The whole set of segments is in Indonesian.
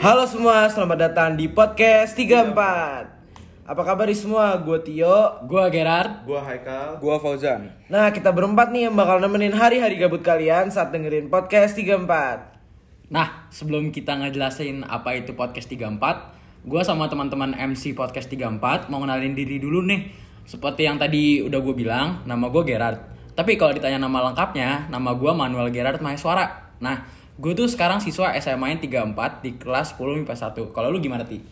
Halo semua, selamat datang di podcast 34 Apa kabar semua? Gue Tio Gua Gerard. Gua Haikal. Gua Fauzan. Nah kita berempat nih yang bakal nemenin hari-hari gabut kalian saat dengerin podcast 34 Nah, sebelum kita ngejelasin apa itu podcast 34, gua sama teman-teman MC podcast 34 mau kenalin diri dulu nih. Seperti yang tadi udah gue bilang, nama gue Gerard. Tapi kalau ditanya nama lengkapnya, nama gua Manuel Gerard Maheswara. Nah, gue tuh sekarang siswa SMA 34 di kelas 10 MIPA 1. Kalau lu gimana, Ti?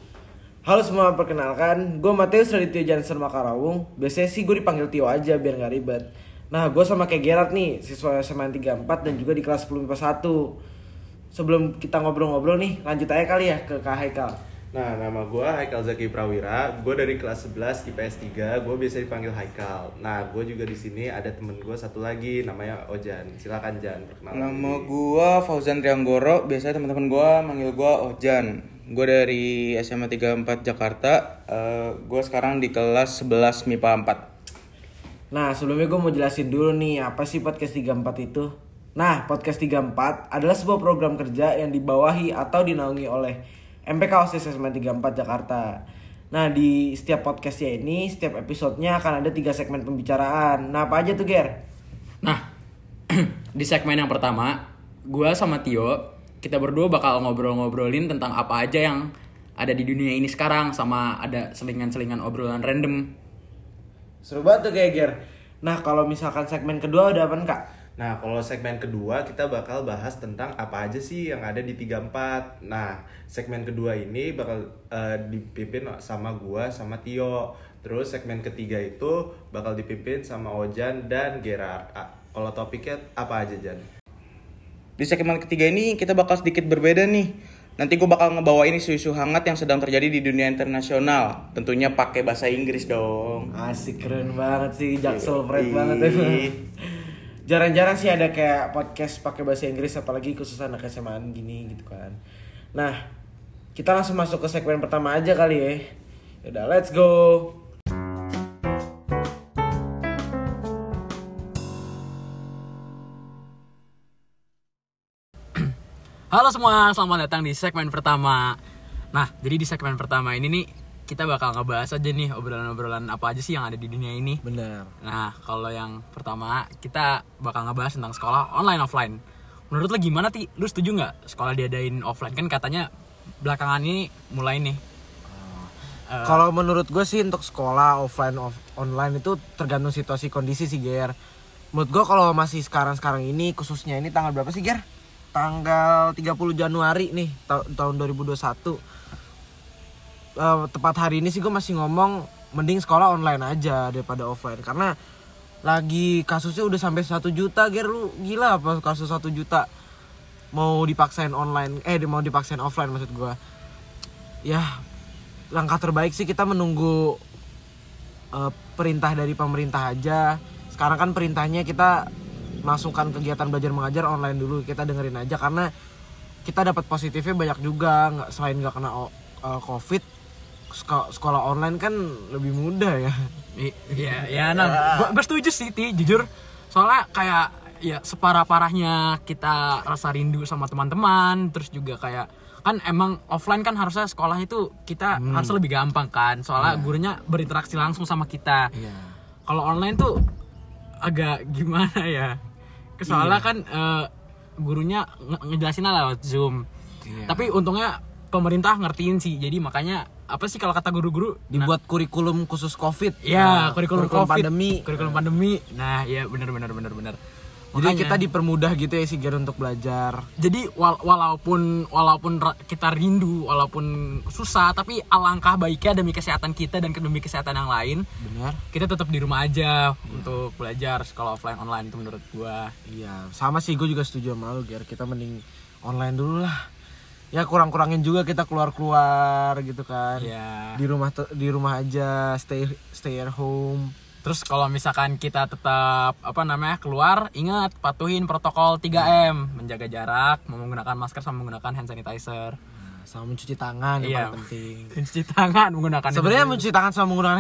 Halo semua, perkenalkan. Gue Mateus Radityo Jansen Makarawung. Biasanya sih gue dipanggil Tio aja biar gak ribet. Nah gue sama kayak Gerard nih Siswa SMA 34 dan juga di kelas 10 MIPA 1 Sebelum kita ngobrol-ngobrol nih Lanjut aja kali ya ke Kak Haikal Nah, nama gua Haikal Zaki Prawira. Gua dari kelas 11 IPS 3. Gua biasa dipanggil Haikal. Nah, gua juga di sini ada temen gua satu lagi namanya Ojan. Silakan Jan, perkenalan. Nama gua Fauzan Trianggoro. Biasanya teman-teman gua manggil gua Ojan. Gua dari SMA 34 Jakarta. Eh, gua sekarang di kelas 11 MIPA 4. Nah sebelumnya gue mau jelasin dulu nih Apa sih podcast 34 itu Nah podcast 34 adalah sebuah program kerja yang dibawahi atau dinaungi oleh MPK OSIS SMA 34 Jakarta Nah di setiap podcastnya ini Setiap episodenya akan ada tiga segmen pembicaraan Nah apa aja tuh Ger? Nah, di segmen yang pertama, gua sama Tio, kita berdua bakal ngobrol-ngobrolin tentang apa aja yang ada di dunia ini sekarang sama ada selingan-selingan obrolan random. Seru banget tuh kayak Ger Nah kalau misalkan segmen kedua udah apa kak? Nah, kalau segmen kedua kita bakal bahas tentang apa aja sih yang ada di 34. Nah, segmen kedua ini bakal eh, dipimpin sama gua sama Tio. Terus segmen ketiga itu bakal dipimpin sama Ojan dan Gerard. Kalau topiknya apa aja, Jan? Di segmen ketiga ini kita bakal sedikit berbeda nih. Nanti gua bakal ngebawain isu-isu hangat yang sedang terjadi di dunia internasional. Tentunya pakai bahasa Inggris dong. Asik keren banget sih Jaksel Fred Yoi. banget emang. Jarang-jarang sih ada kayak podcast pakai bahasa Inggris apalagi khusus anak SMA gini gitu kan. Nah, kita langsung masuk ke segmen pertama aja kali ya. Udah, let's go. Halo semua, selamat datang di segmen pertama. Nah, jadi di segmen pertama ini nih kita bakal ngebahas aja nih obrolan-obrolan apa aja sih yang ada di dunia ini. Benar. Nah, kalau yang pertama kita bakal ngebahas tentang sekolah online offline. Menurut lo gimana ti? Lu setuju nggak sekolah diadain offline? Kan katanya belakangan ini mulai nih. Eh, Kalau menurut gue sih untuk sekolah offline off, online itu tergantung situasi kondisi sih Ger. Menurut gue kalau masih sekarang-sekarang ini khususnya ini tanggal berapa sih Ger? Tanggal 30 Januari nih ta- tahun 2021. Eh, tepat hari ini sih gue masih ngomong mending sekolah online aja daripada offline. Karena lagi kasusnya udah sampai satu juta Ger. Lu gila apa kasus satu juta? Mau dipaksain online eh mau dipaksain offline maksud gue ya langkah terbaik sih kita menunggu eh, perintah dari pemerintah aja. Sekarang kan perintahnya kita masukkan kegiatan belajar mengajar online dulu. Kita dengerin aja karena kita dapat positifnya banyak juga. Nggak selain nggak kena eh, covid sekolah online kan lebih mudah ya Iya, ya, nah, gue setuju sih, Ti, jujur. Soalnya kayak ya separah-parahnya kita rasa rindu sama teman-teman, terus juga kayak kan emang offline kan harusnya sekolah itu kita harusnya lebih gampang kan, soalnya gurunya berinteraksi langsung sama kita. Kalau online tuh agak gimana ya? Soalnya kan eh, gurunya nge- ngejelasin lewat Zoom. Tapi untungnya pemerintah ngertiin sih. Jadi makanya apa sih kalau kata guru-guru dibuat kurikulum khusus covid Ya, Nah, kurikulum, COVID, pandemi kurikulum pandemi. Nah, ya benar benar benar benar. jadi Makanya- kita dipermudah gitu ya sih Ger untuk belajar jadi wal- walaupun walaupun kita rindu, walaupun susah, tapi alangkah baiknya demi kesehatan kita dan demi kesehatan yang lain, benar kita tetap di rumah aja untuk belajar sekolah offline online itu menurut gua. Iya, sama sih gue juga setuju sama lu, Ger. Kita mending online dulu lah. Ya kurang-kurangin juga kita keluar-keluar gitu kan. Ya. Di rumah di rumah aja, stay stay at home. Terus kalau misalkan kita tetap apa namanya keluar, ingat patuhin protokol 3M, menjaga jarak, menggunakan masker sama menggunakan hand sanitizer. Sama mencuci tangan yang Iya. paling penting. Mencuci tangan menggunakan Sebenarnya mencuci tangan sama menggunakan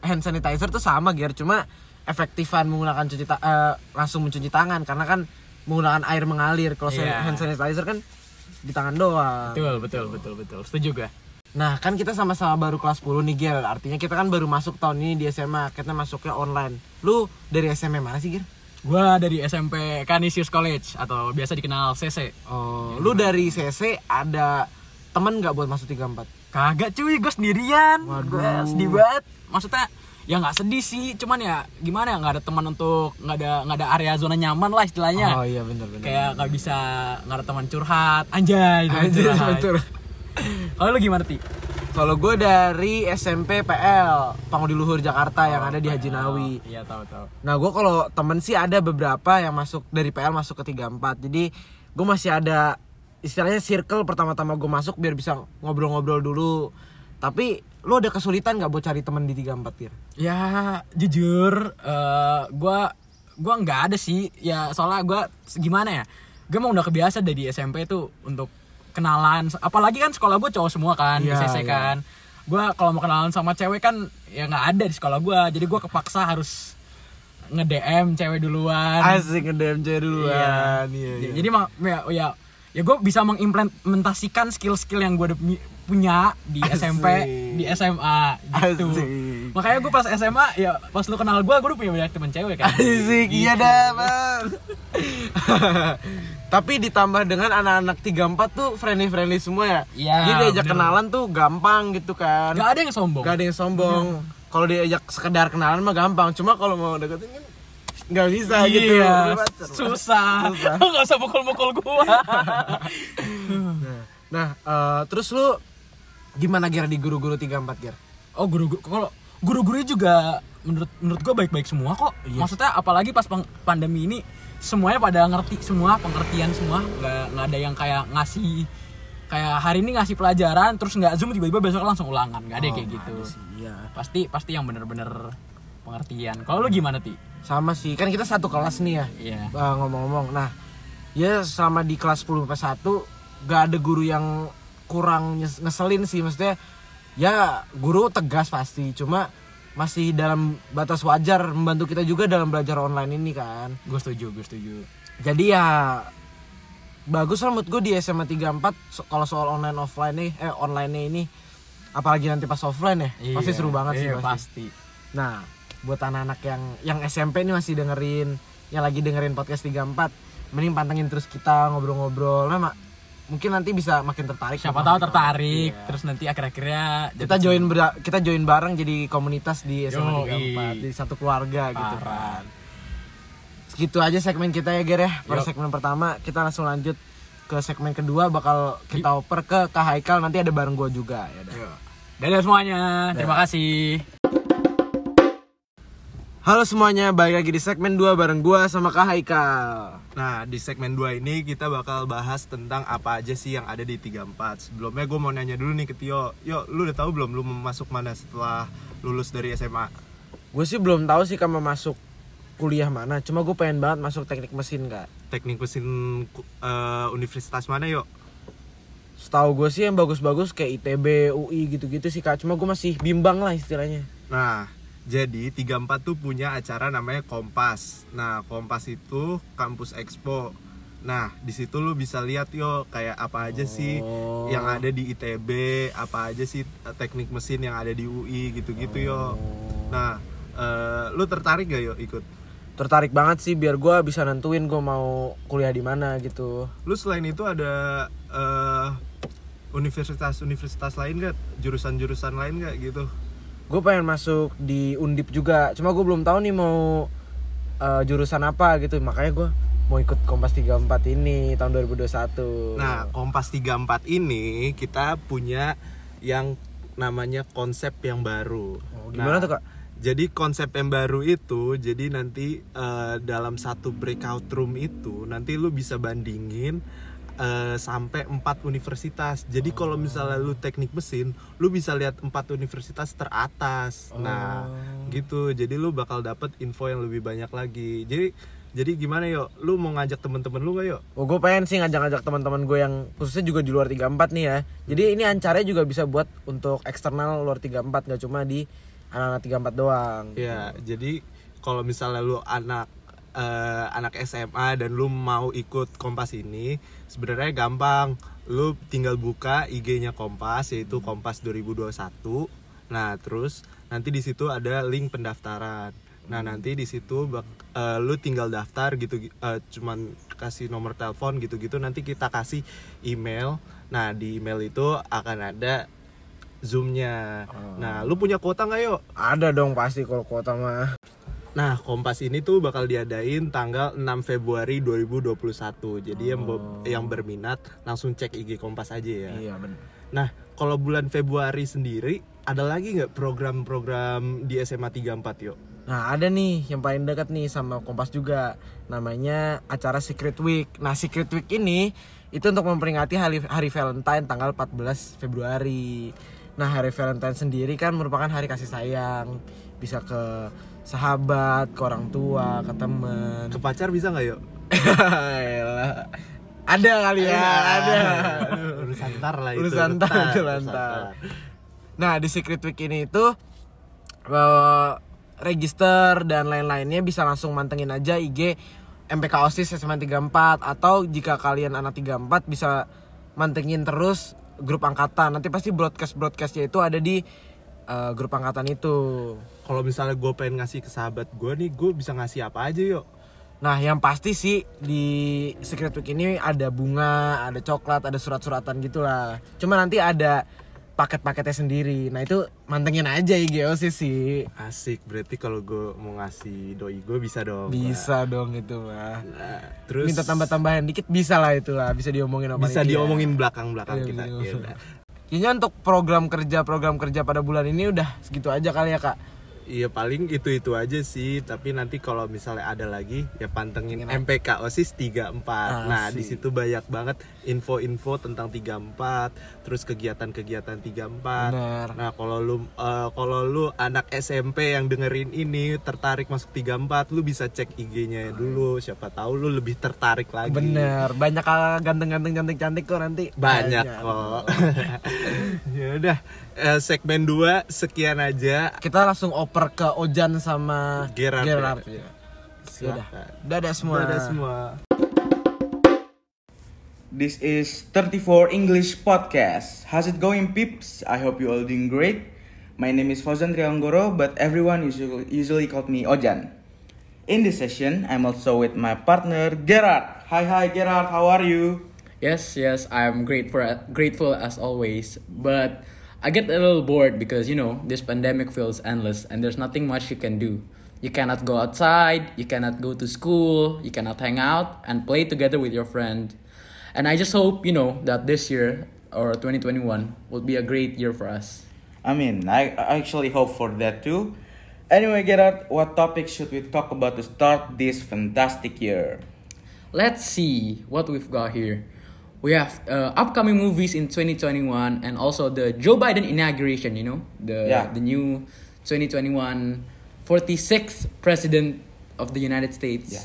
hand sanitizer tuh sama, Ger. Cuma efektifan menggunakan cuci ta- eh, langsung mencuci tangan karena kan menggunakan air mengalir. Kalau Iya. hand sanitizer kan di tangan doang. Betul, betul, betul, betul. Setuju gue. Nah, kan kita sama-sama baru kelas 10 nih, Gil. Artinya kita kan baru masuk tahun ini di SMA. Kita masuknya online. Lu dari SMA mana sih, Gil? Gua dari SMP Canisius College atau biasa dikenal CC. Oh, lu dari CC ada temen nggak buat masuk 34? Kagak cuy, gue sendirian. Waduh. Gue sedih banget. Maksudnya ya nggak sedih sih, cuman ya gimana ya nggak ada teman untuk nggak ada nggak ada area zona nyaman lah istilahnya. Oh iya bener bener. Kayak nggak bisa nggak ada teman curhat, anjay. Anjir, curhat. betul. Kalau lu gimana ti? Kalau gue dari SMP PL Pangudi Luhur Jakarta yang ada di Haji Nawi. Iya tahu tahu. Nah gue kalau temen sih ada beberapa yang masuk dari PL masuk ke 34 Jadi gue masih ada istilahnya circle pertama-tama gue masuk biar bisa ngobrol-ngobrol dulu Tapi lu ada kesulitan gak buat cari temen di 34 Tir? Ya jujur, eh gua gua nggak ada sih. Ya soalnya gua gimana ya? Gue emang udah kebiasa dari SMP tuh untuk kenalan. Apalagi kan sekolah gue cowok semua kan, di Iya, CC kan. Gua kalau mau kenalan sama cewek kan ya nggak ada di sekolah gua. Jadi gua kepaksa harus nge-DM cewek duluan. Asik nge-DM cewek duluan iya, iya. Jadi mak- ya ya, ya gue bisa mengimplementasikan skill-skill yang gue punya di SMP, di SMA gitu. Asik. Makanya gue pas SMA ya pas lu kenal gue, gue udah punya banyak temen cewek kan. Asik, iya dah bang Tapi ditambah dengan anak-anak 34 tuh friendly-friendly semua ya Iya, Jadi diajak bener. kenalan tuh gampang gitu kan Gak ada yang sombong. Gak ada yang sombong. Kalau diajak sekedar kenalan mah gampang. Cuma kalau mau deketin kan nggak bisa gitu. Iya, pacar. susah. Susah. Gak usah mukul-mukul gua. Nah, eh, terus lu gimana Ger di guru-guru 34 Ger? oh guru-guru kalau guru-guru juga menurut menurut gue baik-baik semua kok. Maksudnya apalagi pas pandemi ini semuanya pada ngerti semua pengertian semua nggak nggak ada yang kayak ngasih kayak hari ini ngasih pelajaran terus nggak zoom tiba-tiba besok langsung ulangan nggak ada yang kayak gitu Iya. pasti pasti yang bener-bener pengertian kalau lu gimana ti Sama sih, kan kita satu kelas nih ya. Iya. Eh, ngomong-ngomong. Nah, ya selama di kelas 10 sampai 1 gak ada guru yang kurang ngeselin sih maksudnya. Ya, guru tegas pasti, cuma masih dalam batas wajar membantu kita juga dalam belajar online ini kan. gue setuju gue setuju Jadi ya bagus lah menurut gue di SMA 34 so- kalau soal online offline nih eh online ini apalagi nanti pas offline ya pasti Iya, seru banget sih iya, pasti. pasti Nah, buat anak-anak yang yang SMP nih masih dengerin yang lagi dengerin podcast 34 mending pantengin terus kita ngobrol-ngobrol nah mak- mungkin nanti bisa makin tertarik siapa tahu tertarik Iya. terus nanti akhir-akhirnya kita join ber- kita join bareng jadi komunitas di SMA Yoi. 34 di satu keluarga gitu Parah. kan. Segitu aja segmen kita ya Ger ya. Pada Yuk. segmen pertama kita langsung lanjut ke segmen kedua. Bakal kita oper ke Kak Haikal. Nanti ada bareng gua juga ya dadah semuanya. Terima kasih Halo semuanya, balik lagi di segmen 2 bareng gua sama Kak Haikal. Nah, di segmen 2 ini kita bakal bahas tentang apa aja sih yang ada di 34. Sebelumnya gue mau nanya dulu nih ke Tio. Yo, lu udah tahu belum lu mau masuk mana setelah lulus dari SMA? Gue sih belum tahu sih kamu masuk kuliah mana. Cuma gue pengen banget masuk teknik mesin kak. Teknik mesin eh, universitas mana, yuk? Setahu gue sih yang bagus-bagus kayak ITB, UI gitu-gitu sih kak. Cuma gue masih bimbang lah istilahnya. Nah, jadi 34 tuh punya acara namanya Kompas. Nah, Kompas itu kampus expo. Nah, di situ lu bisa lihat yo kayak apa aja sih Oh. yang ada di ITB, apa aja sih eh, teknik mesin yang ada di UI gitu-gitu yo. Nah, eh, lu tertarik gak yo ikut? Tertarik banget sih biar gue bisa nentuin gue mau kuliah di mana gitu. Lu selain itu ada eh, universitas-universitas lain gak? Jurusan-jurusan lain gak gitu? Gue pengen masuk di Undip juga. Cuma gue belum tahu nih mau eh, jurusan apa gitu. Makanya gue mau ikut Kompas 34 ini tahun 2021. Nah, Kompas 34 ini kita punya yang namanya konsep yang baru. Oh, gimana Nah, tuh, Kak? Jadi konsep yang baru itu, jadi nanti eh, dalam satu breakout room itu nanti lu bisa bandingin eh, sampai empat universitas. Jadi kalau misalnya lu teknik mesin, lu bisa lihat empat universitas teratas. Nah, gitu. Jadi lu bakal dapet info yang lebih banyak lagi. Jadi jadi gimana yo? Lu mau ngajak temen-temen lu gak yo? Oh, gue pengen sih ngajak-ngajak teman-teman gue yang khususnya juga di luar 34 nih ya. Jadi ini ancaranya juga bisa buat untuk eksternal luar 34 nggak cuma di anak-anak 34 doang. Ya, jadi kalau misalnya lu anak eh, anak SMA dan lu mau ikut Kompas ini, sebenarnya gampang. Lu tinggal buka IG-nya Kompas yaitu Kompas 2021. Nah, terus nanti di situ ada link pendaftaran. Nah, nanti di situ bak- eh, lu tinggal daftar gitu eh, cuman kasih nomor telepon gitu-gitu nanti kita kasih email. Nah, di email itu akan ada Zoom-nya. Nah, lu punya kuota nggak yuk? Ada dong pasti kalau kuota mah. Nah, Kompas ini tuh bakal diadain tanggal 6 Februari 2021. Jadi yang bo- yang berminat langsung cek IG Kompas aja ya. Iya benar. Nah, kalau bulan Februari sendiri ada lagi nggak program-program di SMA 34 yuk? Nah ada nih yang paling dekat nih sama Kompas juga Namanya acara Secret Week Nah Secret Week ini itu untuk memperingati hari, hari Valentine tanggal 14 Februari Nah hari Valentine sendiri kan merupakan hari kasih sayang Bisa ke sahabat, ke orang tua, ke temen Ke pacar bisa nggak yuk? Ada kali ya, ada Urusan ntar lah itu. urusan itu urusan ntar. Nah di Secret Week ini itu eh, register dan lain-lainnya bisa langsung mantengin aja IG MPK OSIS SMA 34 atau jika kalian anak 34 bisa mantengin terus grup angkatan. Nanti pasti broadcast broadcastnya itu ada di eh, grup angkatan itu. Kalau misalnya gue pengen ngasih ke sahabat gue nih, gue bisa ngasih apa aja yuk? Nah, yang pasti sih di Secret Week ini ada bunga, ada coklat, ada surat-suratan gitu lah. Cuma nanti ada paket-paketnya sendiri. Nah, itu mantengin aja IG OSIS sih. Asik, berarti kalau gue mau ngasih doi gue bisa dong. Bisa dong itu mah. Nah, terus Minta tambah-tambahan dikit bisa lah itu lah, bisa diomongin sama bisa diomongin belakang-belakang Iya, kita. Ya. Kayaknya untuk program kerja program kerja pada bulan ini udah segitu aja kali ya kak. Iya paling itu-itu aja sih, tapi nanti kalau misalnya ada lagi ya pantengin MPK OSIS 34. Nah, di situ banyak banget info-info tentang 34, terus kegiatan-kegiatan 34. Bener. Nah, kalau lu eh, kalau lu anak SMP yang dengerin ini tertarik masuk 34, lu bisa cek IG-nya dulu, siapa tahu lu lebih tertarik lagi. Bener, banyak ganteng-ganteng cantik-cantik kok nanti. Banyak kok. ya udah, eh, segmen 2 sekian aja. Kita langsung oper ke Ojan sama Gerard, Gerard. ya. ya. Silakan. Dadah semua. Dadah semua. This is 34 English Podcast. How's it going, peeps? I hope you all doing great. My name is Fauzan Trianggoro, but everyone usually, usually called me Ojan. In this session, I'm also with my partner Gerard. Hi, hi, Gerard. How are you? Yes, yes, I'm grateful grateful as always, but I get a little bored because you know this pandemic feels endless and there's nothing much you can do. You cannot go outside, you cannot go to school, you cannot hang out and play together with your friend. And I just hope, you know, that this year or 2021 will be a great year for us. I mean, I I actually hope for that too. Anyway, Gerard, what topic should we talk about to start this fantastic year? Let's see what we've got here. We have uh, upcoming movies in 2021 and also the Joe Biden inauguration, you know, the Yeah. the new 2021 46th president of the United States. Yeah.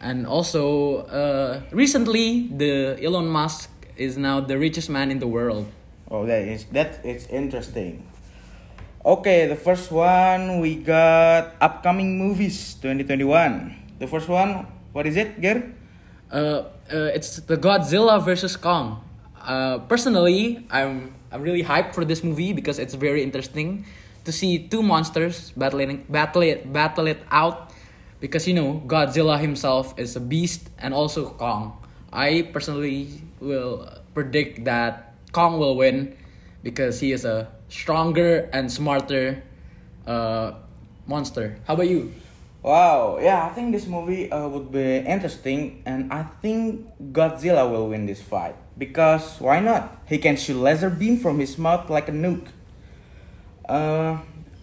And also uh, recently the Elon Musk is now the richest man in the world. Oh, that is that is interesting. Okay, the first one we got upcoming movies 2021. The first one, what is it, Ger? Uh, uh, it's the Godzilla versus Kong. Uh, personally, I'm I'm really hyped for this movie because it's very interesting to see two monsters battling battle it battle it out. Because you know Godzilla himself is a beast and also Kong. I personally will predict that Kong will win because he is a stronger and smarter uh, monster. How about you? Wow, yeah, I think this movie uh, would be interesting, and I think Godzilla will win this fight because why not? He can shoot laser beam from his mouth like a nuke. Uh,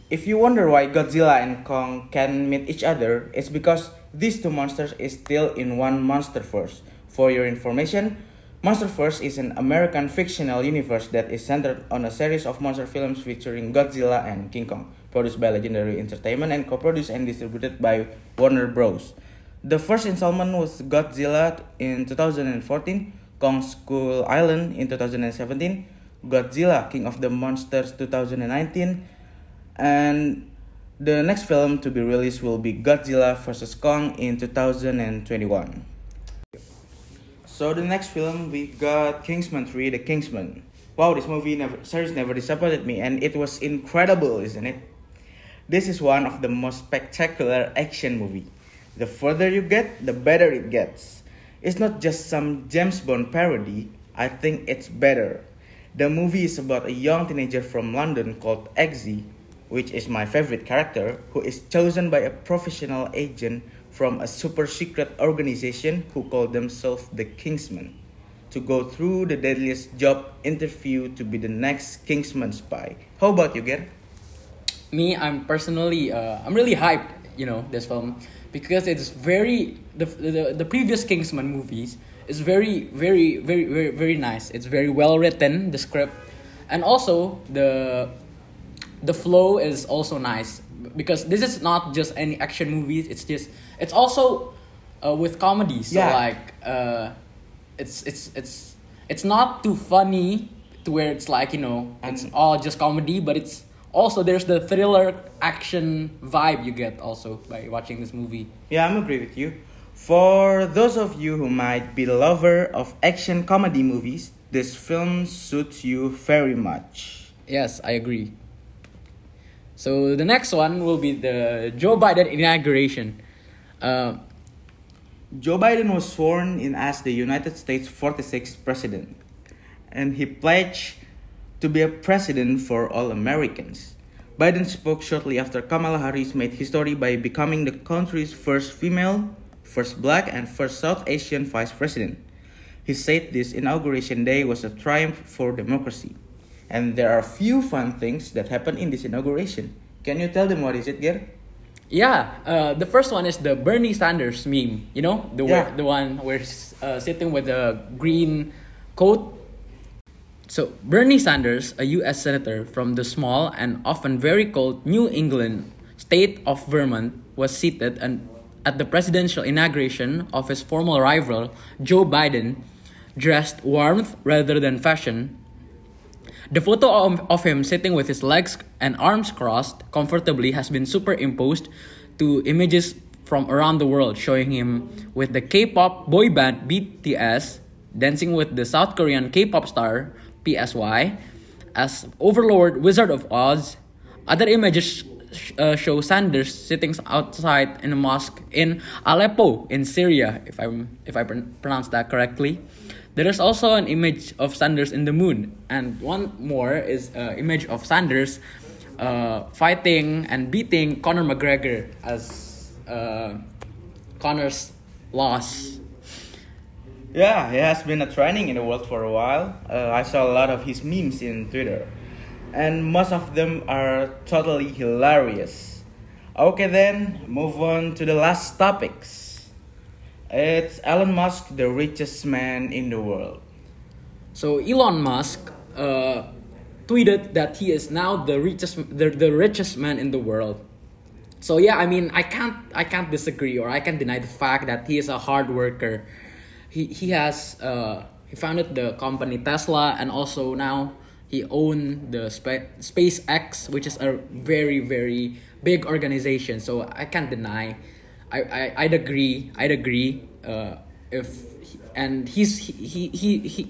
if you wonder why Godzilla and Kong can meet each other, it's because these two monsters is still in one Monster MonsterVerse. For your information, MonsterVerse is an American fictional universe that is centered on a series of monster films featuring Godzilla and King Kong, produced by Legendary Entertainment and co-produced and distributed by Warner Bros. The first installment was Godzilla in 2014, Kong Skull Island in 2017, Godzilla King of the Monsters 2019, and The next film to be released will be Godzilla vs Kong in 2021. So the next film we got Kingsman 3: The Kingsman. Wow, this movie never series never disappointed me and it was incredible, isn't it? This is one of the most spectacular action movie. The further you get, the better it gets. It's not just some James Bond parody. I think it's better. The movie is about a young teenager from London called Eggsy, which is my favorite character, who is chosen by a professional agent from a super secret organization who call themselves the Kingsmen to go through the deadliest job interview to be the next Kingsman spy. How about you, Ger? Me i'm personally uh, i'm really hyped you know this film because it's very the, the the previous kingsman movies is very very very very very nice it's very well written the script and also the the flow is also nice because this is not just any action movies it's just it's also uh, with comedy so Yeah. like uh, it's it's it's it's not too funny to where it's like you know it's all just comedy but it's also there's the thriller action vibe you get also by watching this movie Yeah, I'm agree with you. For those of you who might be lover of action comedy movies, this film suits you very much. yes i agree so the next one will be the joe biden inauguration uh, Joe Biden was sworn in as the United States 46th president, and he pledged to be a president for all Americans. Biden spoke shortly after Kamala Harris made history by becoming the country's first female, first black, and first South Asian vice president. He said this inauguration day was a triumph for democracy. And there are few fun things that happened in this inauguration. Can you tell them what is it, Ger? Yeah, uh, the first one is the Bernie Sanders meme. You know, the Yeah. where, the one where he's uh, sitting with a green coat. So Bernie Sanders, a U.S. senator from the small and often very cold New England state of Vermont, was seated and at the presidential inauguration of his former rival Joe Biden, dressed warmth rather than fashion, the photo of, of him sitting with his legs and arms crossed comfortably has been superimposed to images from around the world showing him with the K-pop boy band BTS dancing with the South Korean K-pop star PSY as Overlord Wizard of Oz. Other images sh- uh, show Sanders sitting outside in a mosque in Aleppo in Syria, if I if I pron- pronounce that correctly. There is also an image of Sanders in the moon, and one more is an image of Sanders uh, fighting and beating Conor McGregor as uh, Conor's loss. Yeah, he has been a trending in the world for a while. Uh, I saw a lot of his memes in Twitter, and most of them are totally hilarious. Okay, then move on to the last topics. It's Elon Musk, the richest man in the world. So Elon Musk uh, tweeted that he is now the richest the, the richest man in the world. So yeah, I mean I can't I can't disagree or I can't deny the fact that he is a hard worker. He he has uh, he founded the company Tesla and also now he owned the spa- SpaceX, which is a very very big organization. So I can't deny. I, I I'd agree. I'd agree. Uh, if he, and he's he he he. he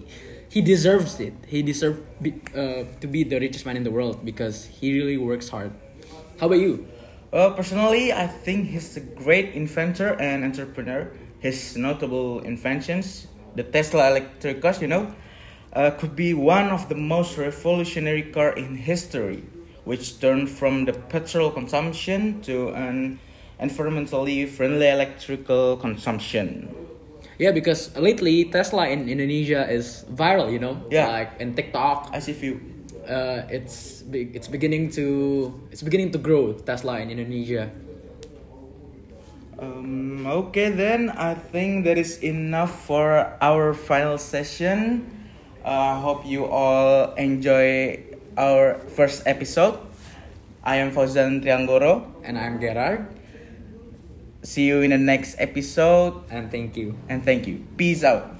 he deserves it. He deserves uh, to be the richest man in the world because he really works hard. How about you? Well, personally, I think he's a great inventor and entrepreneur. His notable inventions, the Tesla electric cars, you know, uh, could be one of the most revolutionary car in history, which turned from the petrol consumption to an environmentally friendly electrical consumption. Yeah, because lately Tesla in Indonesia is viral. You know, Yeah. like in TikTok, I see few. uh, it's it's beginning to it's beginning to grow Tesla in Indonesia. Um, okay, then I think that is enough for our final session. I hope you all enjoy our first episode. I am Fauzan Trianggoro. And I'm Gerard, See you in the next episode and thank you. and thank you. Peace out.